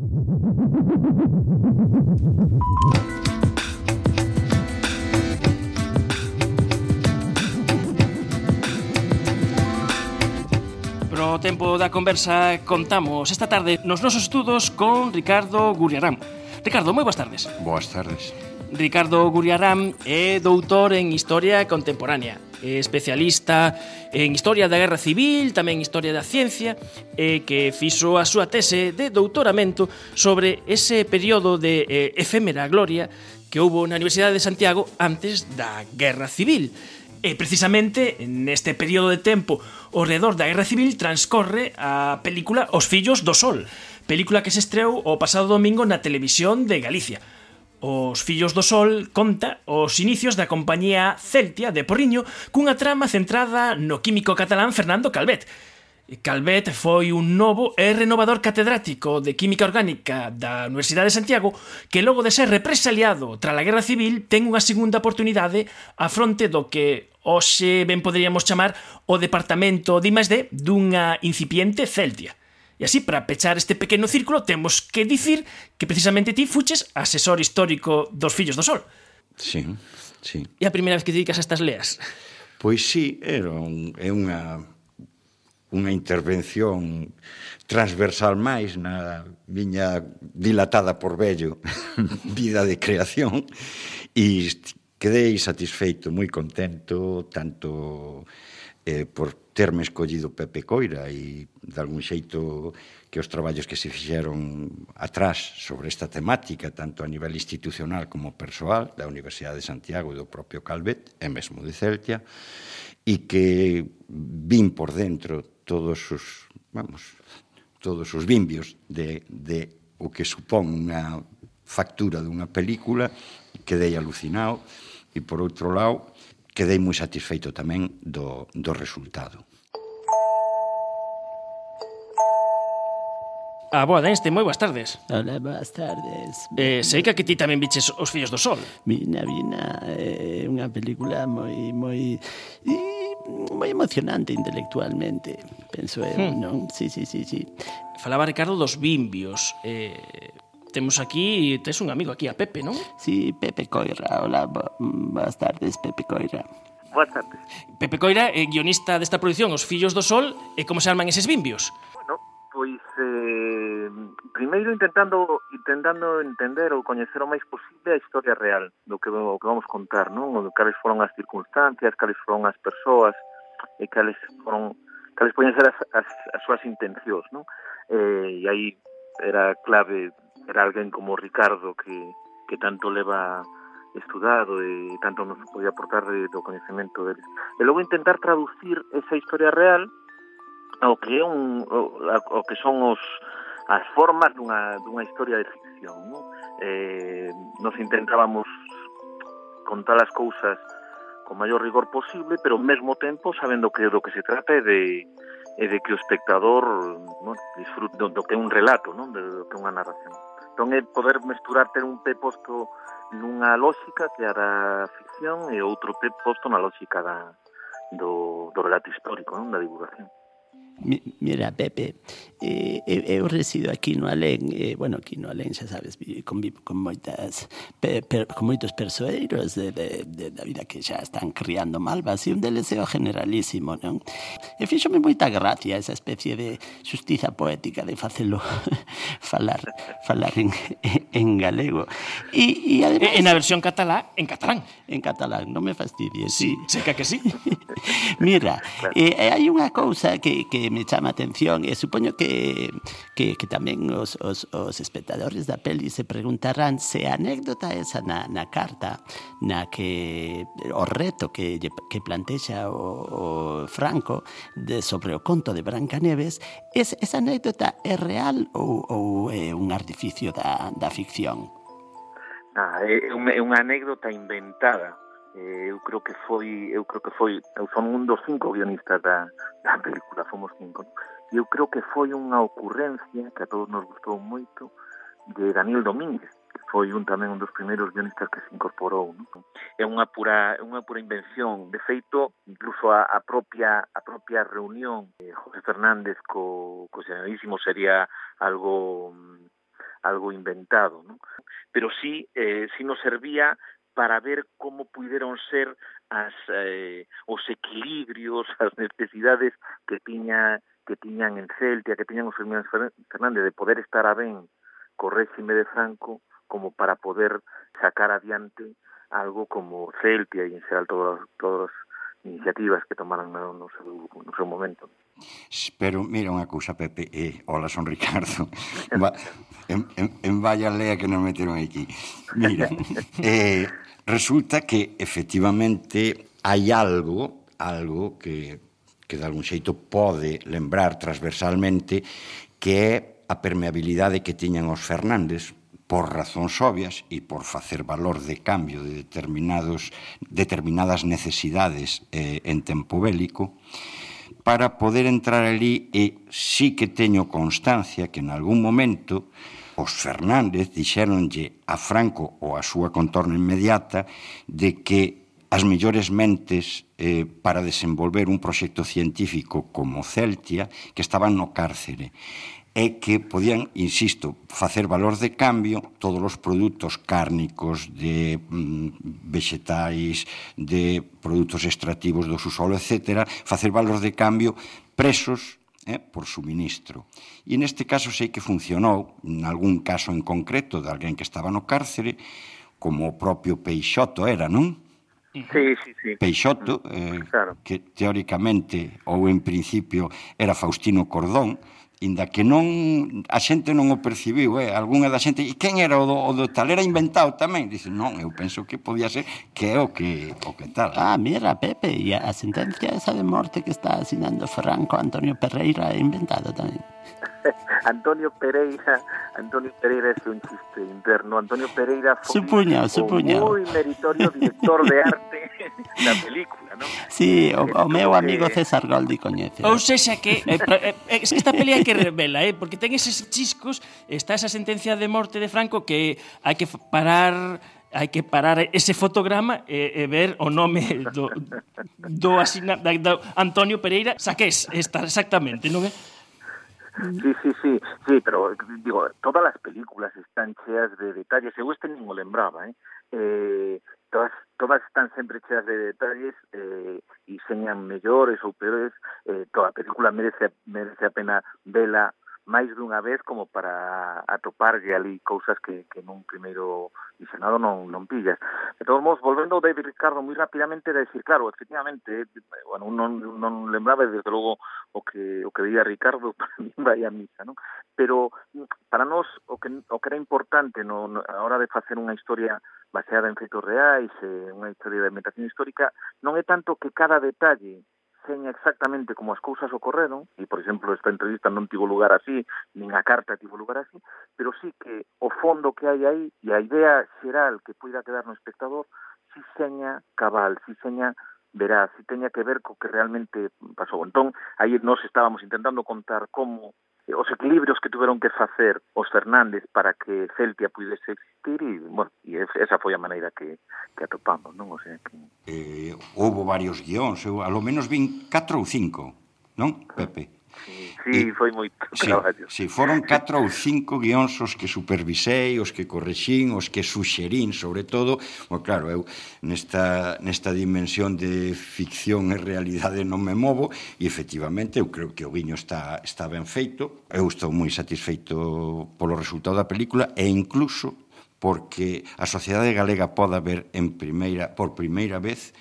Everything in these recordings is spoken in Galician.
Pro tempo da conversa contamos esta tarde nos nosos estudos con Ricardo Guriarán. Ricardo, moi boas tardes. Boas tardes. Ricardo Guriarán é doutor en Historia Contemporánea eh, especialista en Historia da Guerra Civil, tamén Historia da Ciencia, eh, que fixo a súa tese de doutoramento sobre ese período de eh, efémera gloria que houbo na Universidade de Santiago antes da Guerra Civil. E precisamente neste período de tempo ao redor da Guerra Civil transcorre a película Os fillos do Sol, película que se estreou o pasado domingo na televisión de Galicia. Os Fillos do Sol conta os inicios da compañía Celtia de Porriño cunha trama centrada no químico catalán Fernando Calvet. Calvet foi un novo e renovador catedrático de Química Orgánica da Universidade de Santiago que logo de ser represaliado tras a Guerra Civil ten unha segunda oportunidade a fronte do que hoxe ben poderíamos chamar o Departamento de I+D dunha incipiente Celtia. E así, para pechar este pequeno círculo, temos que dicir que precisamente ti fuches asesor histórico dos Fillos do Sol. Sí, sí. E a primeira vez que te dedicas a estas leas. Pois sí, era un, é unha unha intervención transversal máis na miña dilatada por vello vida de creación e quedei satisfeito, moi contento, tanto eh, por terme escollido Pepe Coira e de algún xeito que os traballos que se fixeron atrás sobre esta temática, tanto a nivel institucional como persoal, da Universidade de Santiago e do propio Calvet, e mesmo de Celtia, e que vin por dentro todos os, vamos, todos os bimbios de, de o que supón unha factura dunha película, quedei alucinado, e por outro lado, quedei moi satisfeito tamén do, do resultado. A boa, Einstein, moi boas tardes. Hola, boas tardes. Eh, sei que aquí ti tamén viches Os fillos do sol. Vina, vina, é eh, unha película moi moi moi emocionante intelectualmente, penso eu, hmm. non? Sí, sí, sí, sí. Falaba Ricardo dos bimbios. Eh, temos aquí, tes un amigo aquí, a Pepe, non? Sí, Pepe Coira. Hola, boas tardes, Pepe Coira. Boas tardes. Pepe Coira, é guionista desta produción Os fillos do sol, e como se arman eses bimbios? Bueno, Pois, eh, primeiro intentando intentando entender ou coñecer o máis posible a historia real do que, o que vamos contar, non? O cales foron as circunstancias, cales foron as persoas, e cales foron cales poden ser as, as, as súas intencións, non? Eh, e aí era clave, era alguén como Ricardo que, que tanto leva estudado e tanto nos podía aportar de, do coñecemento dele. E logo intentar traducir esa historia real ao que é un o, que son os as formas dunha dunha historia de ficción, non? Eh, nos intentábamos contar as cousas con maior rigor posible, pero ao mesmo tempo sabendo que do que se trata é de é de que o espectador bueno, disfrute do, do que é un relato, non? de do que é unha narración. Entón é poder mesturar ter un pé posto nunha lógica que era a ficción e outro pé posto na lógica da, do, do relato histórico, non? da divulgación. Mira, Pepe, eh, eu, resido aquí no Alén, eh, bueno, aquí no Alén, xa sabes, convivo con moitas, per, per, con moitos persoeiros de, de, de, da vida que xa están criando malvas, e un deles é o generalísimo, non? E fíxome moita gracia esa especie de justiza poética de facelo falar falar en, en galego. E, e además, en a versión catalá, en catalán. En catalán, non me fastidies. Sí, sí. seca que sí. Mira, eh, hai unha cousa que, que me chama a atención eh, e supoño que, que, que tamén os, os, os espectadores da peli se preguntarán se a anécdota esa na, na carta na que o reto que, que plantexa o, o Franco de, sobre o conto de Branca Neves es, esa anécdota é real ou, ou é un artificio da, da ficción? Ah, é unha, é unha anécdota inventada eu creo que foi eu creo que foi eu son un dos cinco guionistas da, da película fomos cinco e eu creo que foi unha ocurrencia que a todos nos gustou moito de Daniel Domínguez que foi un tamén un dos primeiros guionistas que se incorporou ¿no? é unha pura é unha pura invención de feito incluso a, a propia a propia reunión José Fernández co, co generalísimo sería algo algo inventado, ¿no? pero sí, eh, sí nos servía para ver como pudieron ser as eh, os equilibrios, as necesidades que tiña que tiñan en Celtia, que tiñan os Fernández de poder estar a ben co réxime de Franco como para poder sacar adiante algo como Celtia e en xeral todas as iniciativas que tomaron no, no, seu, no seu momento. Pero, mira, unha cousa, Pepe, eh, hola, son Ricardo. Va, en, en, en vaya lea que nos meteron aquí. Mira, eh, resulta que, efectivamente, hai algo, algo que, que de algún xeito pode lembrar transversalmente que é a permeabilidade que tiñan os Fernández, por razóns obvias e por facer valor de cambio de determinados, determinadas necesidades eh, en tempo bélico, para poder entrar ali e sí que teño constancia que en algún momento os Fernández dixéronlle a Franco ou a súa contorna inmediata de que as mellores mentes eh, para desenvolver un proxecto científico como Celtia que estaban no cárcere é que podían, insisto, facer valor de cambio todos os produtos cárnicos, de mm, vegetais, de produtos extrativos do subsolo, etc., facer valor de cambio presos eh, por suministro. E neste caso sei que funcionou, en algún caso en concreto de alguén que estaba no cárcere, como o propio Peixoto era, non? Sí, sí, sí. Peixoto, mm, eh, claro. que teóricamente ou en principio era Faustino Cordón, inda que non a xente non o percibiu, eh, algunha da xente, e quen era o do, o do tal era inventado tamén, dice, non, eu penso que podía ser que é o que o que tal. Ah, mira, Pepe, e a sentencia esa de morte que está asinando Franco Antonio Pereira é inventada tamén. Antonio Pereira, Antonio Pereira es un chiste interno. Antonio Pereira fue supuña, un supuño. muy meritorio director de arte da película, ¿no? Sí, o, o meu eh, amigo César Goldi coñece. Ou sexa que eh, pra, eh, eh es que esta pelea que revela, eh, porque ten eses chiscos, está esa sentencia de morte de Franco que hai que parar hai que parar ese fotograma e, e ver o nome do, do, asina, do Antonio Pereira Saqués, está exactamente, non é? Sí, sí, sí, sí, pero digo, todas las películas están cheas de detalles, eu este nin o lembraba, eh? eh todas, todas están sempre cheas de detalles eh, e señan mellores ou peores, eh, toda película merece, merece a pena vela máis dunha vez como para atoparlle ali cousas que, que nun primeiro visionado non, non pillas. De todos modos, volvendo ao David Ricardo moi rapidamente, de decir, claro, efectivamente, eh, bueno, non, non lembraba desde logo o que o que veía Ricardo para mí vai a misa, non? Pero mm, para nós o que o que era importante no, no a hora de facer unha historia baseada en feitos reais, eh, unha historia de ambientación histórica, non é tanto que cada detalle dicen exactamente como as cousas ocorreron, e, por exemplo, esta entrevista non tivo lugar así, nin a carta tivo lugar así, pero sí que o fondo que hai aí e a idea xeral que poida quedar no espectador si seña cabal, si seña verá, si teña que ver co que realmente pasou. Entón, aí nós estábamos intentando contar como os equilibrios que tuveron que facer os Fernández para que Celtia pudese existir e, bueno, e esa foi a maneira que, que atopamos, non? O sea, que... Eh, houve varios guións, eu alo menos vin 4 ou 5, non, Pepe? Sí, e, foi moito sí, traballo. Sí, foron catro ou cinco guións os que supervisei, os que correxín, os que suxerín, sobre todo, bueno, claro, eu nesta, nesta dimensión de ficción e realidade non me movo, e efectivamente eu creo que o guiño está, está ben feito, eu estou moi satisfeito polo resultado da película, e incluso porque a sociedade galega poda ver en primeira, por primeira vez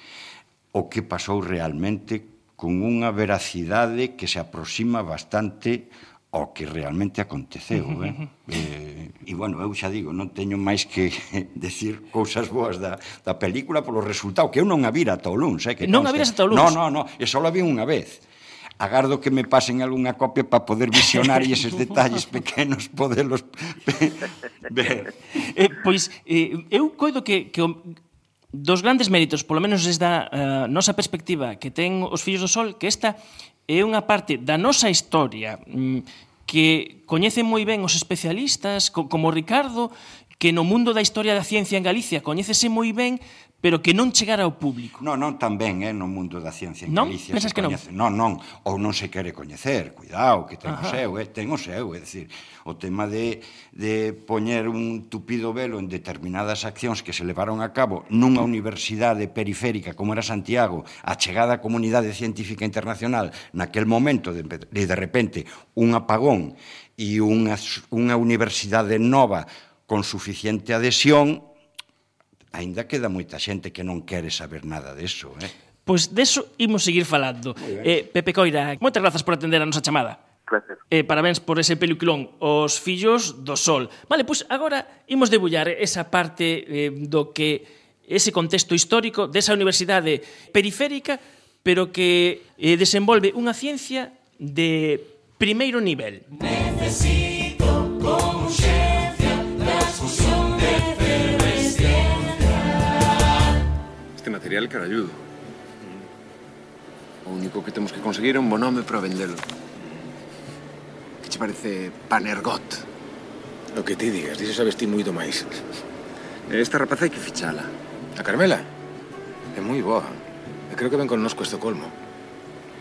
o que pasou realmente con unha veracidade que se aproxima bastante ao que realmente aconteceu, eh? eh e bueno, eu xa digo, non teño máis que decir cousas boas da, da película polo resultado, que eu non a vira ata o luns, eh, que Non a viras ata o luns? Non, non, non, e só a vi unha vez. Agardo que me pasen algunha copia para poder visionar e eses detalles pequenos poderlos ver. Eh, pois eh, eu coido que, que o dos grandes méritos, polo menos desde a uh, nosa perspectiva que ten os Fillos do Sol, que esta é unha parte da nosa historia mm, que coñecen moi ben os especialistas, co como Ricardo, que no mundo da historia da ciencia en Galicia coñécese moi ben pero que non chegara ao público. Non, non, tamén eh, no mundo da ciencia en non? Galicia. Pensas que coñece. non? Non, non, ou non se quere coñecer, cuidado, que ten Ajá. o seu, eh, ten o seu, é dicir, o tema de, de poñer un tupido velo en determinadas accións que se levaron a cabo nunha universidade periférica como era Santiago, a chegada a comunidade científica internacional, naquel momento, de, de repente, un apagón e unha, unha universidade nova con suficiente adhesión Ainda queda moita xente que non quere saber nada deso, eh? Pois deso imos seguir falando. Eh, Pepe Coira, moitas grazas por atender a nosa chamada. Gracias. Eh, parabéns por ese peliculón, Os fillos do sol. Vale, pois agora imos debullar esa parte eh, do que ese contexto histórico desa universidade periférica, pero que eh, desenvolve unha ciencia de primeiro nivel. Necesito material caralludo. Mm. O único que temos que conseguir é un bon nome para vendelo. Que che parece Panergot? O que ti digas, diso sabes ti moito máis. Esta rapaza hai que fichala. A Carmela? É moi boa. E creo que ven connosco este colmo.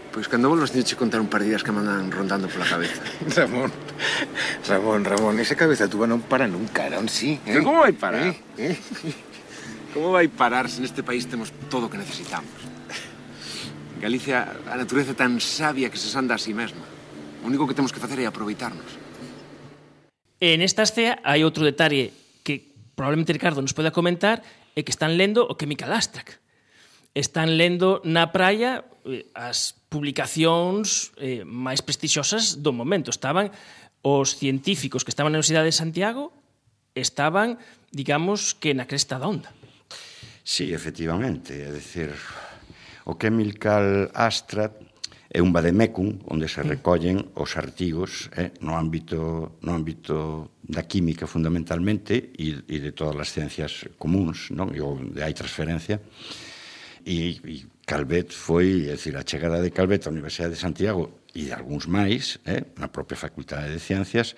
Pois cando volvas diche contar un par de días que mandan rondando pola cabeza. Ramón, Ramón, Ramón, esa cabeza tuba non para nunca, non sí? Eh? Pero como vai parar? Eh? Eh? eh. Como vai parar se neste país temos todo o que necesitamos? En Galicia a natureza é tan sabia que se sanda a si sí mesma. O único que temos que facer é aproveitarnos. E nesta escena hai outro detalle que probablemente Ricardo nos poda comentar é que están lendo o que Michael Están lendo na praia eh, as publicacións eh, máis prestixiosas do momento. Estaban os científicos que estaban na Universidade de Santiago estaban, digamos, que na cresta da onda. Sí, efectivamente, é dicir, o Chemical Astra é un vademecum onde se mm. recollen os artigos eh, no ámbito no ámbito da química fundamentalmente e, e de todas as ciencias comuns, non? E onde hai transferencia. E, e Calvet foi, é dicir, a chegada de Calvet á Universidade de Santiago e de algúns máis, eh, na propia Facultade de Ciencias,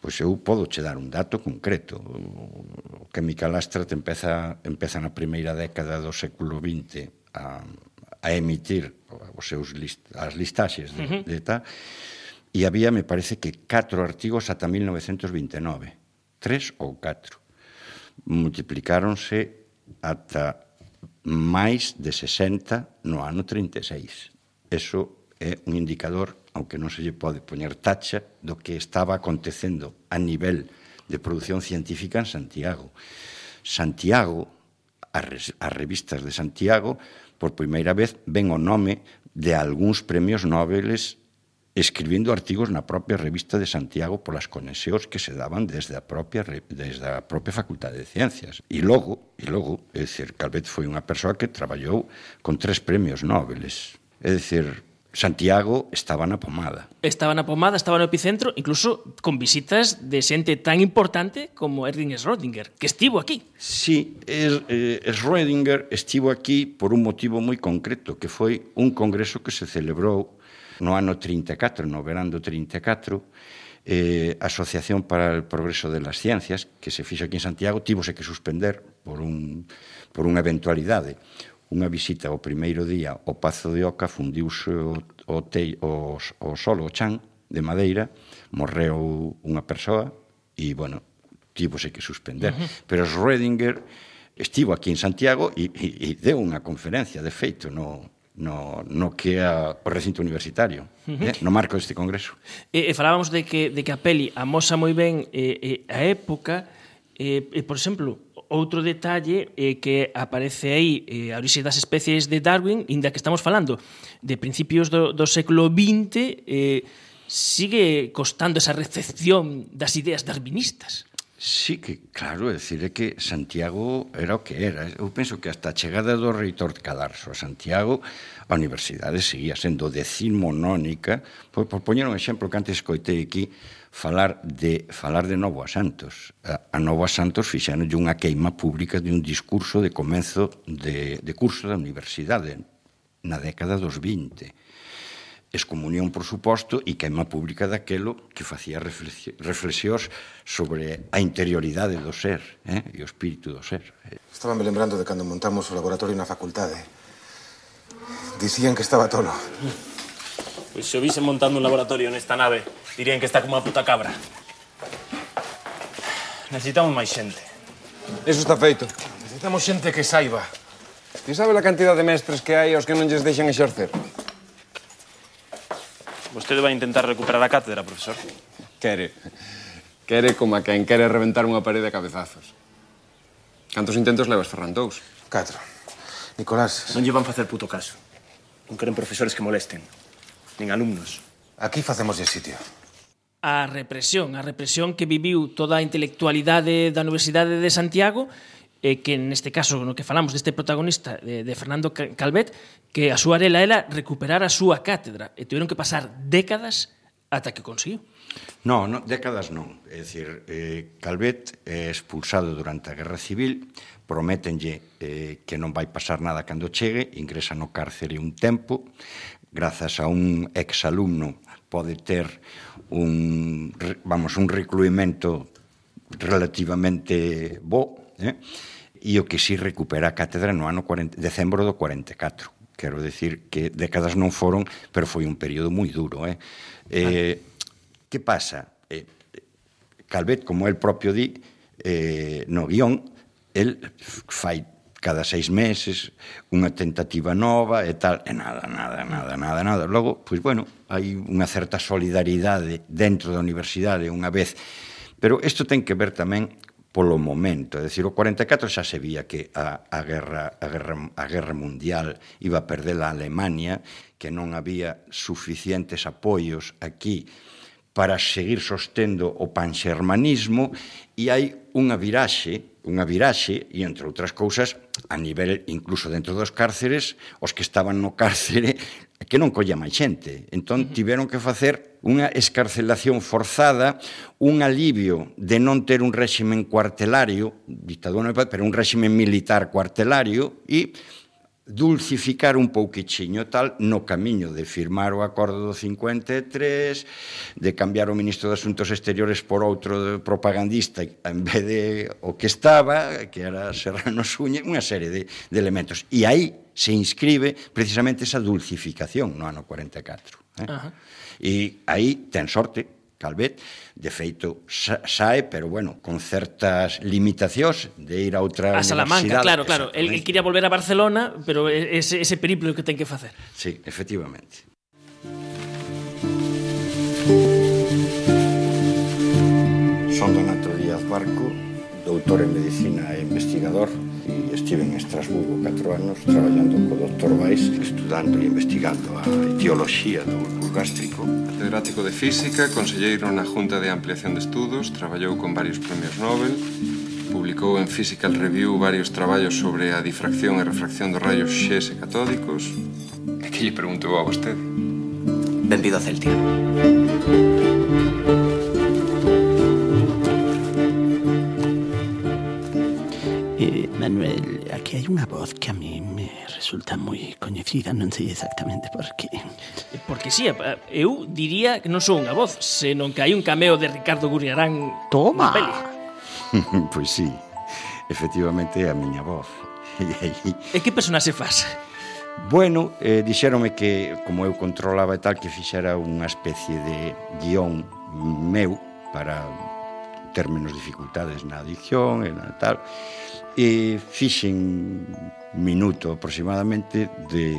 Pois eu podo che dar un dato concreto. O Química Lastra te empeza, empeza na primeira década do século XX a, a emitir os seus list, as listaxes de, uh -huh. de tal, e había, me parece que, catro artigos ata 1929. Tres ou catro. Multiplicáronse ata máis de 60 no ano 36. Eso é un indicador aunque non se lle pode poñer tacha do que estaba acontecendo a nivel de produción científica en Santiago. Santiago, as revistas de Santiago, por primeira vez ven o nome de algúns premios nobeles escribindo artigos na propia revista de Santiago polas conexións que se daban desde a propia desde a propia Facultade de Ciencias. E logo, e logo, é dicir, Calvet foi unha persoa que traballou con tres premios Nobeles. É dicir, Santiago estaba na pomada. Estaba na pomada, estaba no epicentro, incluso con visitas de xente tan importante como Erwin Schrödinger, que estivo aquí. Sí, es, eh, Schrödinger estivo aquí por un motivo moi concreto, que foi un congreso que se celebrou no ano 34, no verán do 34, eh, Asociación para el Progreso de las Ciencias, que se fixo aquí en Santiago, tivose que suspender por, un, por unha eventualidade unha visita o primeiro día ao Pazo de Oca fundiuse o, o, te, o, o solo, o chan de madeira, morreu unha persoa e, bueno, tivose que suspender. Uh -huh. Pero Schrödinger estivo aquí en Santiago e, e, e deu unha conferencia, de feito, no, no, no que é o recinto universitario, uh -huh. eh, no marco deste congreso. E, e falábamos de que, de que a peli amosa moi ben eh, eh, a época, eh, e, por exemplo, Outro detalle é que aparece aí eh, a orixe das especies de Darwin, inda que estamos falando de principios do, do século XX, eh, sigue costando esa recepción das ideas darwinistas. Sí que, claro, é dicir, é que Santiago era o que era. Eu penso que hasta a chegada do reitor de Cadarso a Santiago, a universidade seguía sendo decimonónica, por, por poñer un exemplo que antes coitei aquí, falar de falar de novo a Santos. A, a novo a Santos fixeron unha queima pública de un discurso de comenzo de, de curso da universidade na década dos 20 excomunión, por suposto, e queima pública daquelo que facía reflexións sobre a interioridade do ser eh? e o espírito do ser. Estábame lembrando de cando montamos o laboratorio na facultade. Dicían que estaba tolo. Pois se o visen montando un laboratorio nesta nave, dirían que está como a puta cabra. Necesitamos máis xente. Eso está feito. Necesitamos xente que saiba. Ti sabe a cantidad de mestres que hai aos que non lles deixan exercer? Vostede vai intentar recuperar a cátedra, profesor? Quere. Quere como a quen quere reventar unha parede a cabezazos. Cantos intentos levas, Ferran? Dous? Catro. Nicolás... Non lle van facer puto caso. Non queren profesores que molesten nin alumnos. Aquí facemos de sitio. A represión, a represión que viviu toda a intelectualidade da Universidade de Santiago e que neste caso no que falamos deste protagonista de, de Fernando Calvet que a súa arela era recuperar a súa cátedra e tiveron que pasar décadas ata que conseguiu. No, no, décadas non. É dicir, eh, Calvet é expulsado durante a Guerra Civil, prométenlle eh, que non vai pasar nada cando chegue, ingresa no cárcere un tempo, grazas a un exalumno pode ter un, vamos, un recluimento relativamente bo, eh? e o que si recupera a cátedra no ano 40, decembro do 44. Quero decir que décadas non foron, pero foi un período moi duro. Eh? Eh, que pasa? Eh, Calvet, como el propio di, eh, no guión, el fai cada seis meses, unha tentativa nova e tal, e nada, nada, nada, nada, nada. Logo, pois bueno, hai unha certa solidaridade dentro da universidade unha vez, pero isto ten que ver tamén polo momento, é dicir, o 44 xa se vía que a, a, guerra, a, guerra, a guerra mundial iba a perder a Alemania, que non había suficientes apoios aquí para seguir sostendo o panxermanismo e hai unha viraxe unha viraxe e, entre outras cousas, a nivel incluso dentro dos cárceres, os que estaban no cárcere que non colle máis xente. Entón, tiveron que facer unha escarcelación forzada, un alivio de non ter un réximen cuartelario, dictadura, pero un réximen militar cuartelario, e dulcificar un pouquichiño tal no camiño de firmar o acordo do 53, de cambiar o ministro de Asuntos Exteriores por outro propagandista en vez de o que estaba, que era Serrano Suñe, unha serie de, de elementos. E aí se inscribe precisamente esa dulcificación no ano 44. Eh? Ajá. E aí ten sorte Calvet, de feito sae, pero bueno, con certas limitacións de ir a outra a Salamanca, claro, claro. El, el quería volver a Barcelona, pero ese, ese periplo que ten que facer. Sí, efectivamente. Son Donato Díaz Barco, doctor en medicina e investigador e estive en Estrasburgo 4 anos traballando co doctor Weiss estudando e investigando a etioloxía do bulbo gástrico. Catedrático de Física, conselleiro na Junta de Ampliación de Estudos traballou con varios premios Nobel publicou en Physical Review varios traballos sobre a difracción e refracción dos rayos X e catódicos. E que lle preguntou a vostede? Benvido a Celtia. Manuel, aquí hai unha voz que a mí me resulta moi coñecida, non sei exactamente por qué. Porque sí, eh, eu diría que non sou unha voz, senón que hai un cameo de Ricardo Guriarán Toma! peli. pois sí, efectivamente é a miña voz. e que personaxe faz? Bueno, eh, dixérome que, como eu controlaba e tal, que fixera unha especie de guión meu para ter menos dificultades na adicción e na tal e fixen minuto aproximadamente de,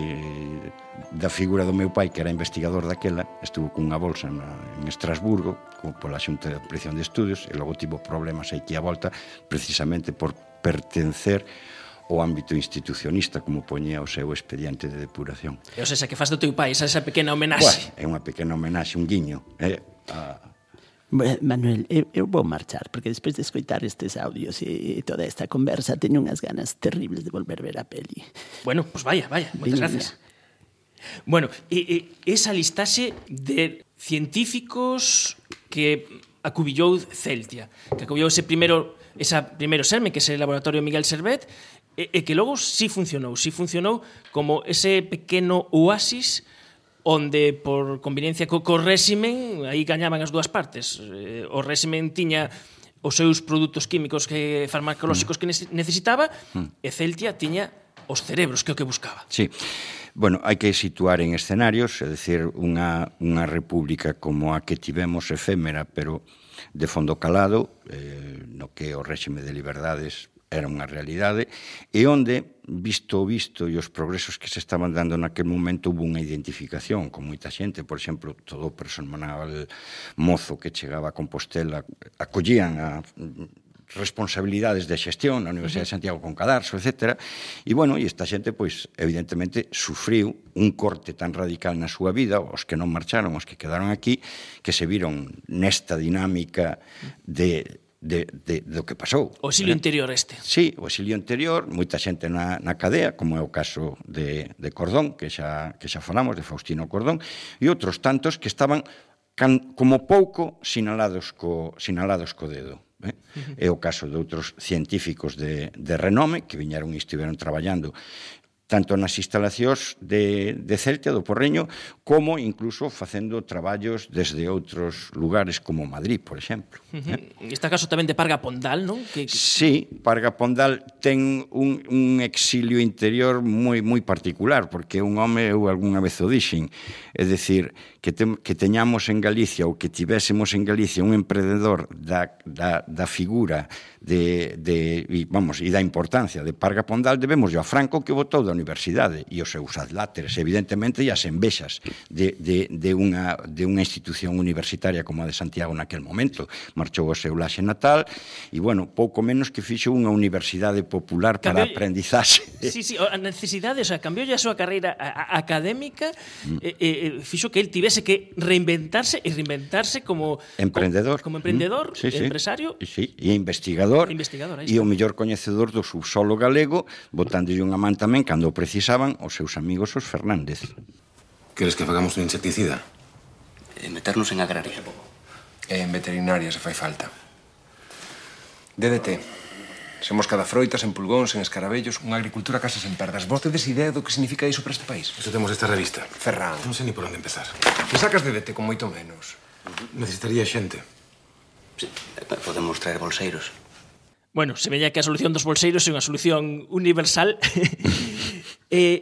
da figura do meu pai, que era investigador daquela, estuvo cunha bolsa na, en Estrasburgo, como pola xunta de ampliación de estudios, e logo tivo problemas aquí a volta, precisamente por pertencer o ámbito institucionista, como poñía o seu expediente de depuración. E, o sea, que faz do teu pai esa, esa pequena homenaxe? Bueno, é unha pequena homenaxe, un guiño. Eh? Manuel, eu, eu vou marchar, porque despois de escoitar estes audios e, e toda esta conversa, teño unhas ganas terribles de volver ver a peli. Bueno, pues vaya, vaya, moitas gracias. Bueno, e, e, esa listaxe de científicos que acubillou Celtia, que acubillou ese primeiro esa primeiro serme, que é o laboratorio Miguel Servet, e, e que logo sí funcionou, sí funcionou como ese pequeno oasis onde por conveniencia co, co réximen aí gañaban as dúas partes. Eh, o réximen tiña os seus produtos químicos que farmacolóxicos que necesitaba mm. e Celtia tiña os cerebros que o que buscaba. Sí. Bueno, hai que situar en escenarios, é dicir, unha, unha república como a que tivemos efémera, pero de fondo calado, eh, no que o réxime de liberdades era unha realidade, e onde, visto o visto e os progresos que se estaban dando naquel momento, hubo unha identificación con moita xente, por exemplo, todo o personal mozo que chegaba a Compostela, acollían a responsabilidades de xestión na Universidade de Santiago con Cadarso, etc. E, bueno, e esta xente, pois, evidentemente, sufriu un corte tan radical na súa vida, os que non marcharon, os que quedaron aquí, que se viron nesta dinámica de de, de, do que pasou. O exilio ¿verdad? interior este. Sí, o exilio interior, moita xente na, na cadea, como é o caso de, de Cordón, que xa, que xa falamos, de Faustino Cordón, e outros tantos que estaban can, como pouco sinalados co, sinalados co dedo. Eh? Uh -huh. É o caso de outros científicos de, de renome que viñeron e estiveron traballando tanto nas instalacións de, de Celta do Porreño como incluso facendo traballos desde outros lugares como Madrid, por exemplo. Uh -huh. eh? Está caso tamén de Parga Pondal, non? Que, que... Sí, Parga Pondal ten un, un exilio interior moi moi particular, porque un home, eu algunha vez o dixen, é dicir, que, te, que teñamos en Galicia ou que tivésemos en Galicia un emprendedor da, da, da figura de, de, e, vamos, e da importancia de Parga Pondal debemos a Franco que votou da universidade e os seus adláteres, evidentemente, e as envexas de, de, de, unha, de unha institución universitaria como a de Santiago naquel momento. Marchou ao seu laxe natal e, bueno, pouco menos que fixo unha universidade popular para Cambio... aprendizaxe. Sí, sí, a necesidade, o sea, cambiou a súa carreira a, a académica, mm. e, e, fixo que el tivese tivese que reinventarse e reinventarse como emprendedor, como, como emprendedor, mm, sí, sí. empresario, sí, e investigador, investigador e o mellor coñecedor do subsolo galego, botándolle unha man tamén cando o precisaban os seus amigos os Fernández. Queres que fagamos un insecticida? E meternos en agraria. E en veterinaria se fai falta. DDT. Semos cada froita, sen pulgóns, sen escarabellos, unha agricultura case sen perdas. Vos tedes idea do que significa iso para este país? Isto temos esta revista. Ferran. Non sei ni por onde empezar. Me sacas de dete con moito menos. Uh-huh. Necesitaría xente. Sí, eh, podemos traer bolseiros. Bueno, se veía que a solución dos bolseiros é unha solución universal. eh,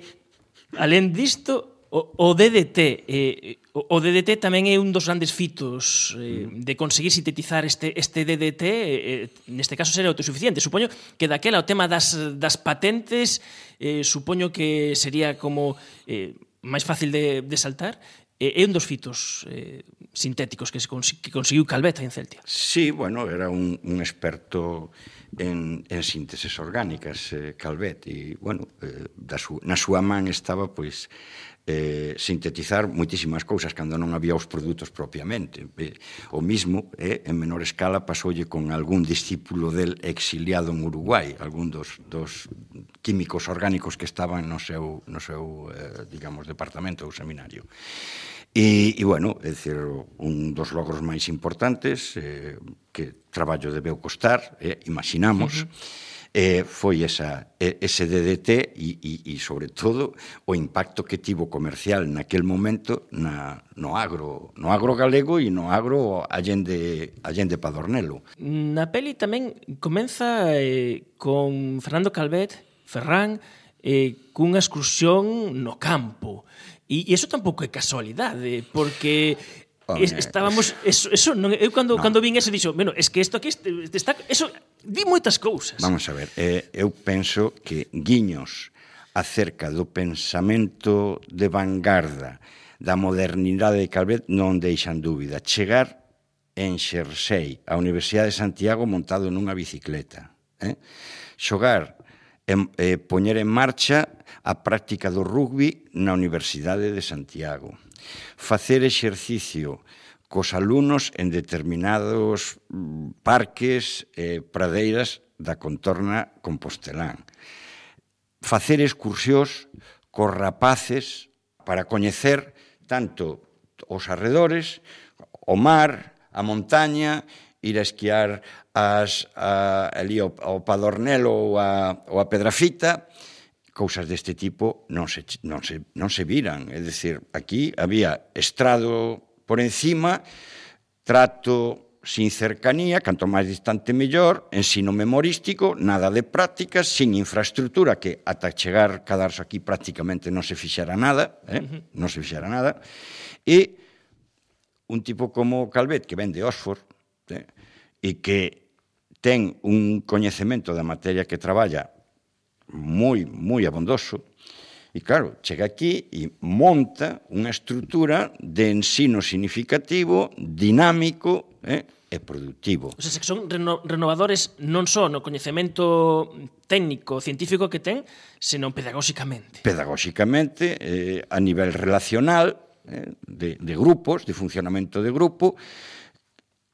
alén disto, O, o DDT eh, o o DDT tamén é un dos grandes fitos eh, de conseguir sintetizar este, este DDT eh, eh, neste caso sería autosuficiente. Supoño que daquela o tema das, das patentes eh, supoño que sería como eh, máis fácil de, de saltar eh, é un dos fitos eh, sintéticos que, se cons que conseguiu Calveta en Celtia. Sí, bueno, era un, un experto en, en sínteses orgánicas eh, Calvet e, bueno, eh, da su, na súa man estaba pois pues, eh, sintetizar moitísimas cousas cando non había os produtos propiamente. Eh, o mismo, eh, en menor escala, pasoulle con algún discípulo del exiliado en Uruguai, algún dos, dos químicos orgánicos que estaban no seu, no seu eh, digamos, departamento ou seminario. E, e bueno, é dicir, un dos logros máis importantes eh, que traballo debeu costar, eh, imaginamos, uh -huh eh, foi esa, ese DDT e, e, e, sobre todo, o impacto que tivo comercial naquel momento na, no agro no agro galego e no agro allende, allende Padornelo. Na peli tamén comeza eh, con Fernando Calvet, Ferrán, eh, cunha excursión no campo. E, e eso tampouco é casualidade, porque Home. Es, estábamos eso, eso non eu cando no. Eh, cando vin ese dixo, bueno, es que isto aquí este, está eso di moitas cousas. Vamos a ver, eh, eu penso que guiños acerca do pensamento de vanguarda da modernidade de Calvet non deixan dúbida. Chegar en Xersei, a Universidade de Santiago montado nunha bicicleta. Eh? Xogar en, eh, poñer en marcha a práctica do rugby na Universidade de Santiago facer exercicio cos alumnos en determinados mm, parques e eh, pradeiras da contorna compostelán. Facer excursións cos rapaces para coñecer tanto os arredores, o mar, a montaña, ir a esquiar as, a, ali ao, ao Padornelo ou a, ou a Pedrafita, e cousas deste tipo non se, non se, non se viran. É dicir, aquí había estrado por encima, trato sin cercanía, canto máis distante mellor, ensino memorístico, nada de prácticas, sin infraestructura, que ata chegar cadarse aquí prácticamente non se fixera nada, eh? Uh -huh. non se fixera nada, e un tipo como Calvet, que ven de Oxford, eh? e que ten un coñecemento da materia que traballa moi, moi abondoso, e claro, chega aquí e monta unha estrutura de ensino significativo, dinámico eh, e productivo. O sea, que son reno renovadores non só no coñecemento técnico, científico que ten, senón pedagóxicamente. Pedagóxicamente, eh, a nivel relacional, eh, de, de grupos, de funcionamento de grupo,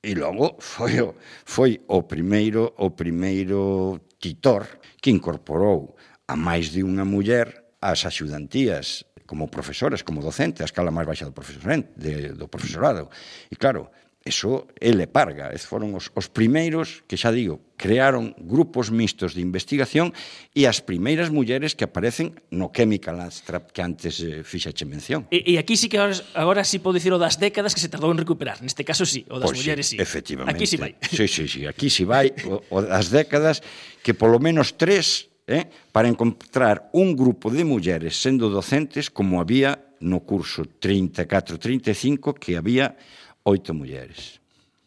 e logo foi o, foi o primeiro o primeiro titor que incorporou a máis de unha muller as axudantías como profesoras, como docentes, a escala máis baixa do, profesorado, de, do profesorado. E claro, eso ele Leparga, es foron os, os primeiros que xa digo, crearon grupos mixtos de investigación e as primeiras mulleres que aparecen no Chemical Abstract que antes eh, fixache mención. E, e aquí sí que agora, agora sí podo dicir o das décadas que se tardou en recuperar, neste caso sí, o das pois pues mulleres sí, sí. Efectivamente. Aquí sí vai. Sí, sí, sí, aquí sí vai o, o das décadas que polo menos tres eh, para encontrar un grupo de mulleres sendo docentes como había no curso 34-35 que había oito mulleres.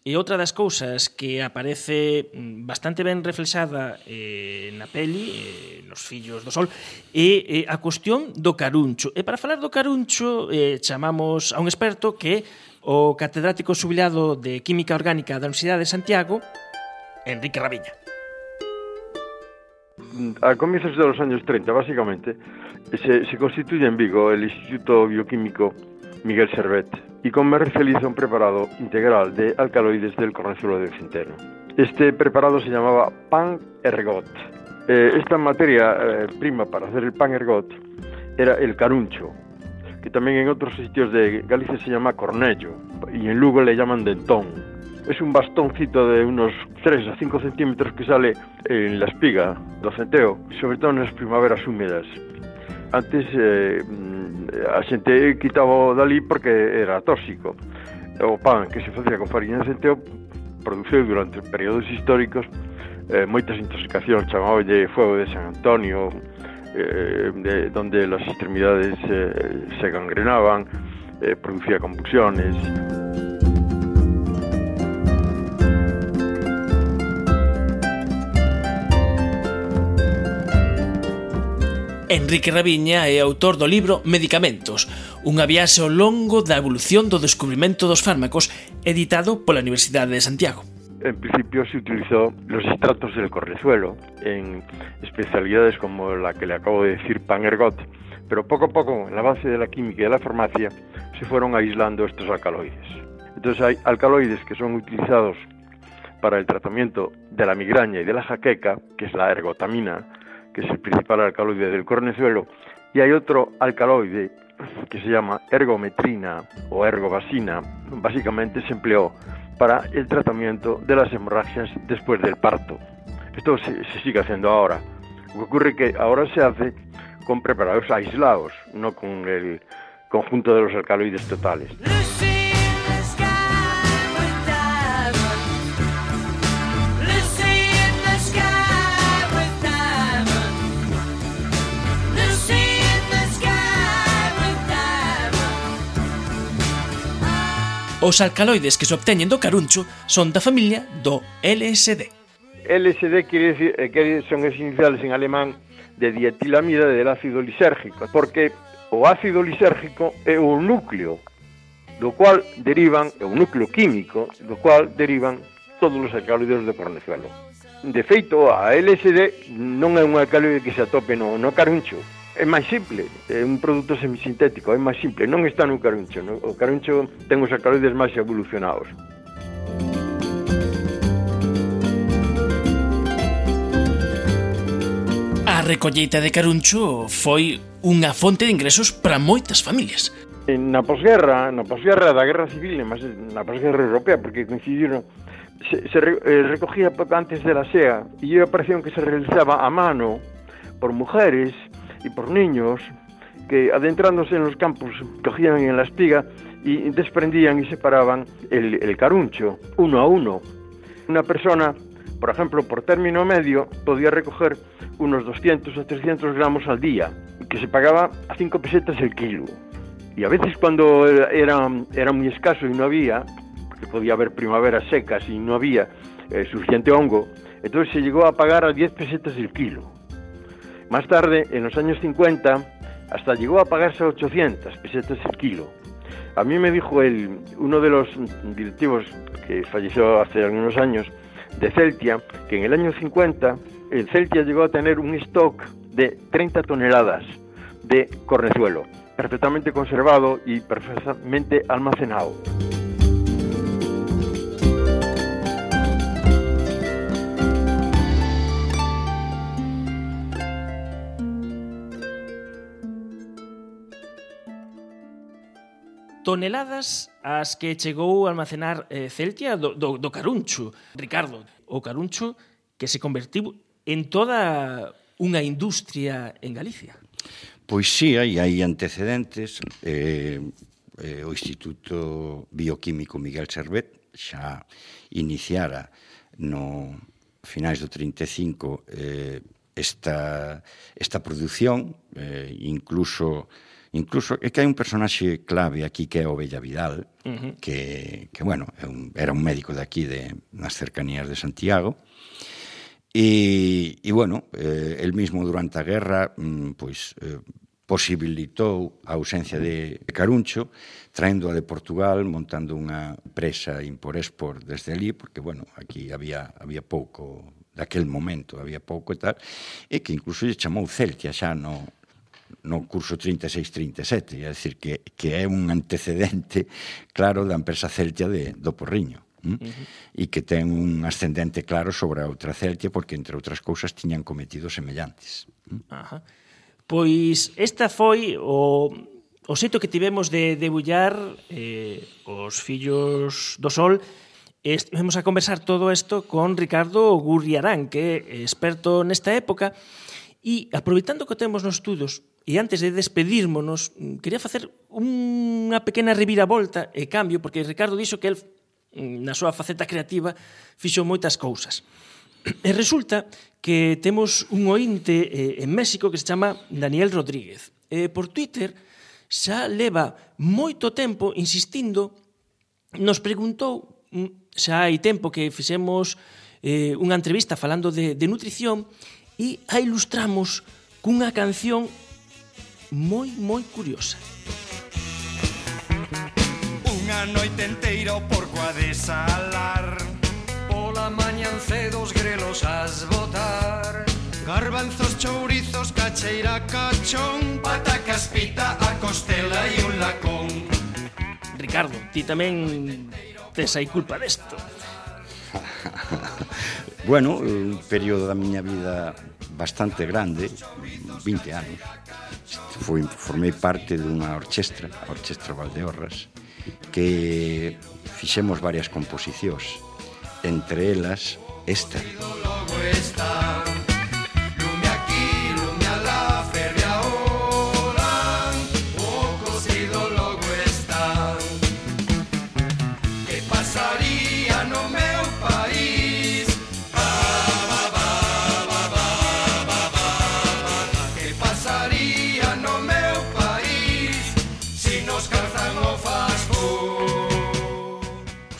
E outra das cousas que aparece mm, bastante ben reflexada eh, na peli, eh, nos fillos do sol, é eh, a cuestión do caruncho. E para falar do caruncho eh, chamamos a un experto que é o catedrático subilado de Química Orgánica da Universidade de Santiago, Enrique Raviña. A comizos dos anos 30, básicamente, se, se constituye en Vigo el Instituto Bioquímico Miguel Servet, y comercializa un preparado integral de alcaloides del cornezuelo de centeno. Este preparado se llamaba pan ergot. Eh, esta materia eh, prima para hacer el pan ergot era el caruncho, que también en otros sitios de Galicia se llama cornello y en Lugo le llaman dentón. Es un bastoncito de unos 3 a 5 centímetros que sale en la espiga centeo, sobre todo nas primaveras húmedas. Antes eh, a xente quitaba dali porque era tóxico. O pan que se facía con farina de centeo produceu durante períodos históricos eh, moitas intoxicacións, de fuego de San Antonio, eh, de, donde las extremidades eh, se gangrenaban, eh, producía convulsiones. Enrique Raviña é autor do libro Medicamentos, unha viaxe ao longo da evolución do descubrimento dos fármacos editado pola Universidade de Santiago. En principio se utilizó los estratos del correzuelo en especialidades como la que le acabo de decir, Panergot, pero poco a poco, en la base de la química y de la farmacia, se fueron aislando estos alcaloides. Entonces hay alcaloides que son utilizados para el tratamiento de la migraña y de la jaqueca, que es la ergotamina, que es el principal alcaloide del cornezuelo, y hay otro alcaloide que se llama ergometrina o ergovasina, básicamente se empleó para el tratamiento de las hemorragias después del parto. Esto se, se sigue haciendo ahora. Lo que ocurre que ahora se hace con preparados aislados, no con el conjunto de los alcaloides totales. Os alcaloides que se obteñen do caruncho son da familia do LSD. LSD quere decir, eh, que son as iniciales en alemán de dietilamida del ácido lisérgico, porque o ácido lisérgico é o núcleo do cual derivan, é o núcleo químico, do cual derivan todos os alcaloides do cornezuelo. De feito, a LSD non é un alcaloide que se atope no, no caruncho, é máis simple, é un produto semisintético, é máis simple, non está no caruncho, no? o caruncho ten os alcaloides máis evolucionados. A recolleita de caruncho foi unha fonte de ingresos para moitas familias. Na posguerra, na posguerra da Guerra Civil, mas na posguerra europea, porque coincidiron se, se eh, recogía antes de la SEA e era a operación que se realizaba a mano por mujeres y por niños que adentrándose en los campos cogían en la espiga y desprendían y separaban el, caruncho uno a uno. Una persona, por ejemplo, por término medio, podía recoger unos 200 o 300 gramos al día, que se pagaba a 5 pesetas el kilo. Y a veces cuando era, era muy escaso y no había, porque podía haber primaveras secas y no había eh, suficiente hongo, entonces se llegó a pagar a 10 pesetas el kilo. Más tarde, en los años 50, hasta llegó a pagarse a 800 pesetas el kilo. A mí me dijo uno de los directivos que falleció hace algunos años de Celtia que en el año 50 el Celtia llegó a tener un stock de 30 toneladas de cornezuelo, perfectamente conservado y perfectamente almacenado. toneladas as que chegou a almacenar eh, Celtia do, do, do Caruncho. Ricardo, o Caruncho que se convertiu en toda unha industria en Galicia. Pois sí, hai, hai antecedentes. Eh, eh, o Instituto Bioquímico Miguel Servet xa iniciara no finais do 35 eh, esta, esta produción, eh, incluso Incluso é que hai un personaxe clave aquí que é Ovella Vidal, uh -huh. que, que bueno, é un, era un médico de aquí, de, nas cercanías de Santiago, E, e bueno, eh, el mismo durante a guerra mm, pois, eh, posibilitou a ausencia de Caruncho, traéndoa de Portugal, montando unha presa impor-export desde ali, porque, bueno, aquí había, había pouco, daquel momento había pouco e tal, e que incluso lle chamou Celtia xa no, no curso 36-37, é dicir, que, que é un antecedente claro da empresa Celtia de, do Porriño. Hm? Uh -huh. e que ten un ascendente claro sobre a outra Celtia porque, entre outras cousas, tiñan cometido semellantes. Hm? Ajá. Pois esta foi o, o xeito que tivemos de debullar eh, os fillos do sol Vamos a conversar todo isto con Ricardo Gurriarán, que é experto nesta época, e aproveitando que temos nos estudos, E antes de despedirmonos, mm, quería facer unha pequena reviravolta e cambio, porque Ricardo dixo que el mm, na súa faceta creativa fixo moitas cousas. E resulta que temos un ointe eh, en México que se chama Daniel Rodríguez. Eh, por Twitter xa leva moito tempo insistindo, nos preguntou, mm, xa hai tempo que fixemos eh, unha entrevista falando de, de nutrición e a ilustramos cunha canción moi, moi curiosa. Unha noite enteira o porco a desalar Pola mañan cedo os grelos as botar. Garbanzos, chourizos, cacheira, cachón Patacas, pita, a costela e un lacón. Ricardo, ti tamén tes aí culpa desto. Bueno, un período da miña vida bastante grande, 20 anos, foi, formei parte dunha orchestra, a Orchestra Valdeorras, que fixemos varias composicións, entre elas esta.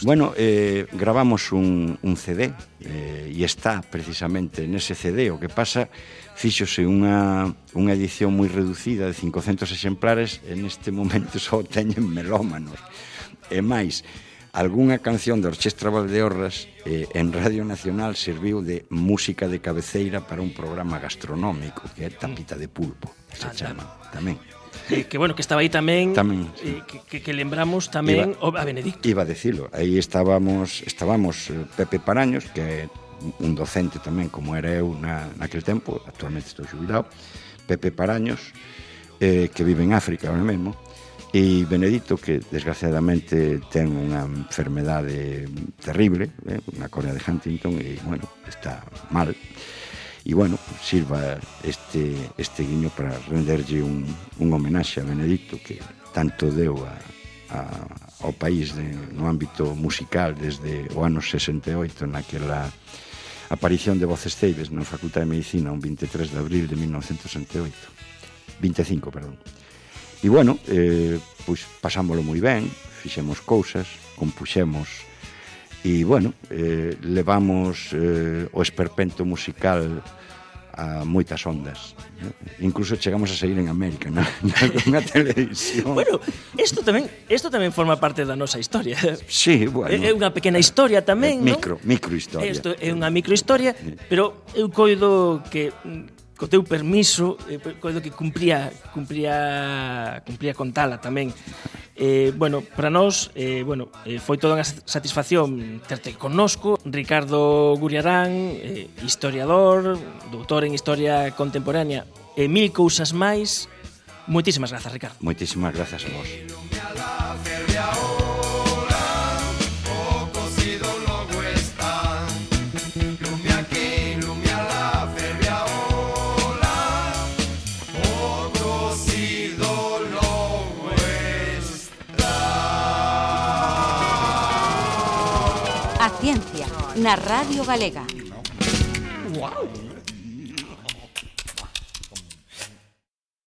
Bueno, eh, gravamos un, un CD eh, e está precisamente nese CD o que pasa fíxose unha, unha edición moi reducida de 500 exemplares en este momento só teñen melómanos. E máis algunha canción da Orchestra Valdeorras eh, en Radio Nacional serviu de música de cabeceira para un programa gastronómico que é Tapita de Pulpo, se chama tamén. Eh, que bueno, que estaba aí tamén, tamén eh, sí. eh, que, que, que lembramos tamén iba, a Benedicto. Iba a decirlo, aí estábamos, estábamos eh, Pepe Paraños, que é un docente tamén como era eu na, naquel tempo, actualmente estou jubilado, Pepe Paraños, eh, que vive en África ahora mesmo, e Benedito que desgraciadamente ten unha enfermedade terrible, eh, unha corea de Huntington e bueno, está mal e, bueno, sirva este, este guiño para renderlle un, un homenaxe a Benedicto que tanto deu a, a, ao país de, no ámbito musical desde o ano 68 naquela aparición de Voces Ceibes na Facultade de Medicina un 23 de abril de 1968 25, perdón. E bueno, eh, pois pasámolo moi ben fixemos cousas, compuxemos E, bueno, eh, levamos eh, o esperpento musical a moitas ondas. ¿no? Incluso chegamos a sair en América, na, na, televisión. bueno, isto tamén, isto tamén forma parte da nosa historia. Sí, bueno. É, é unha pequena historia tamén, eh, micro, non? Micro, microhistoria. Isto é unha microhistoria, pero eu coido que mm, co teu permiso, eh, coido que cumpría, cumpría, cumpría con tala tamén. Eh, bueno, para nós, eh, bueno, eh, foi toda unha satisfacción terte connosco. Ricardo Guriarán, eh, historiador, doutor en Historia Contemporánea, e mil cousas máis. Moitísimas grazas, Ricardo. Moitísimas grazas a vos. Na Radio Galega.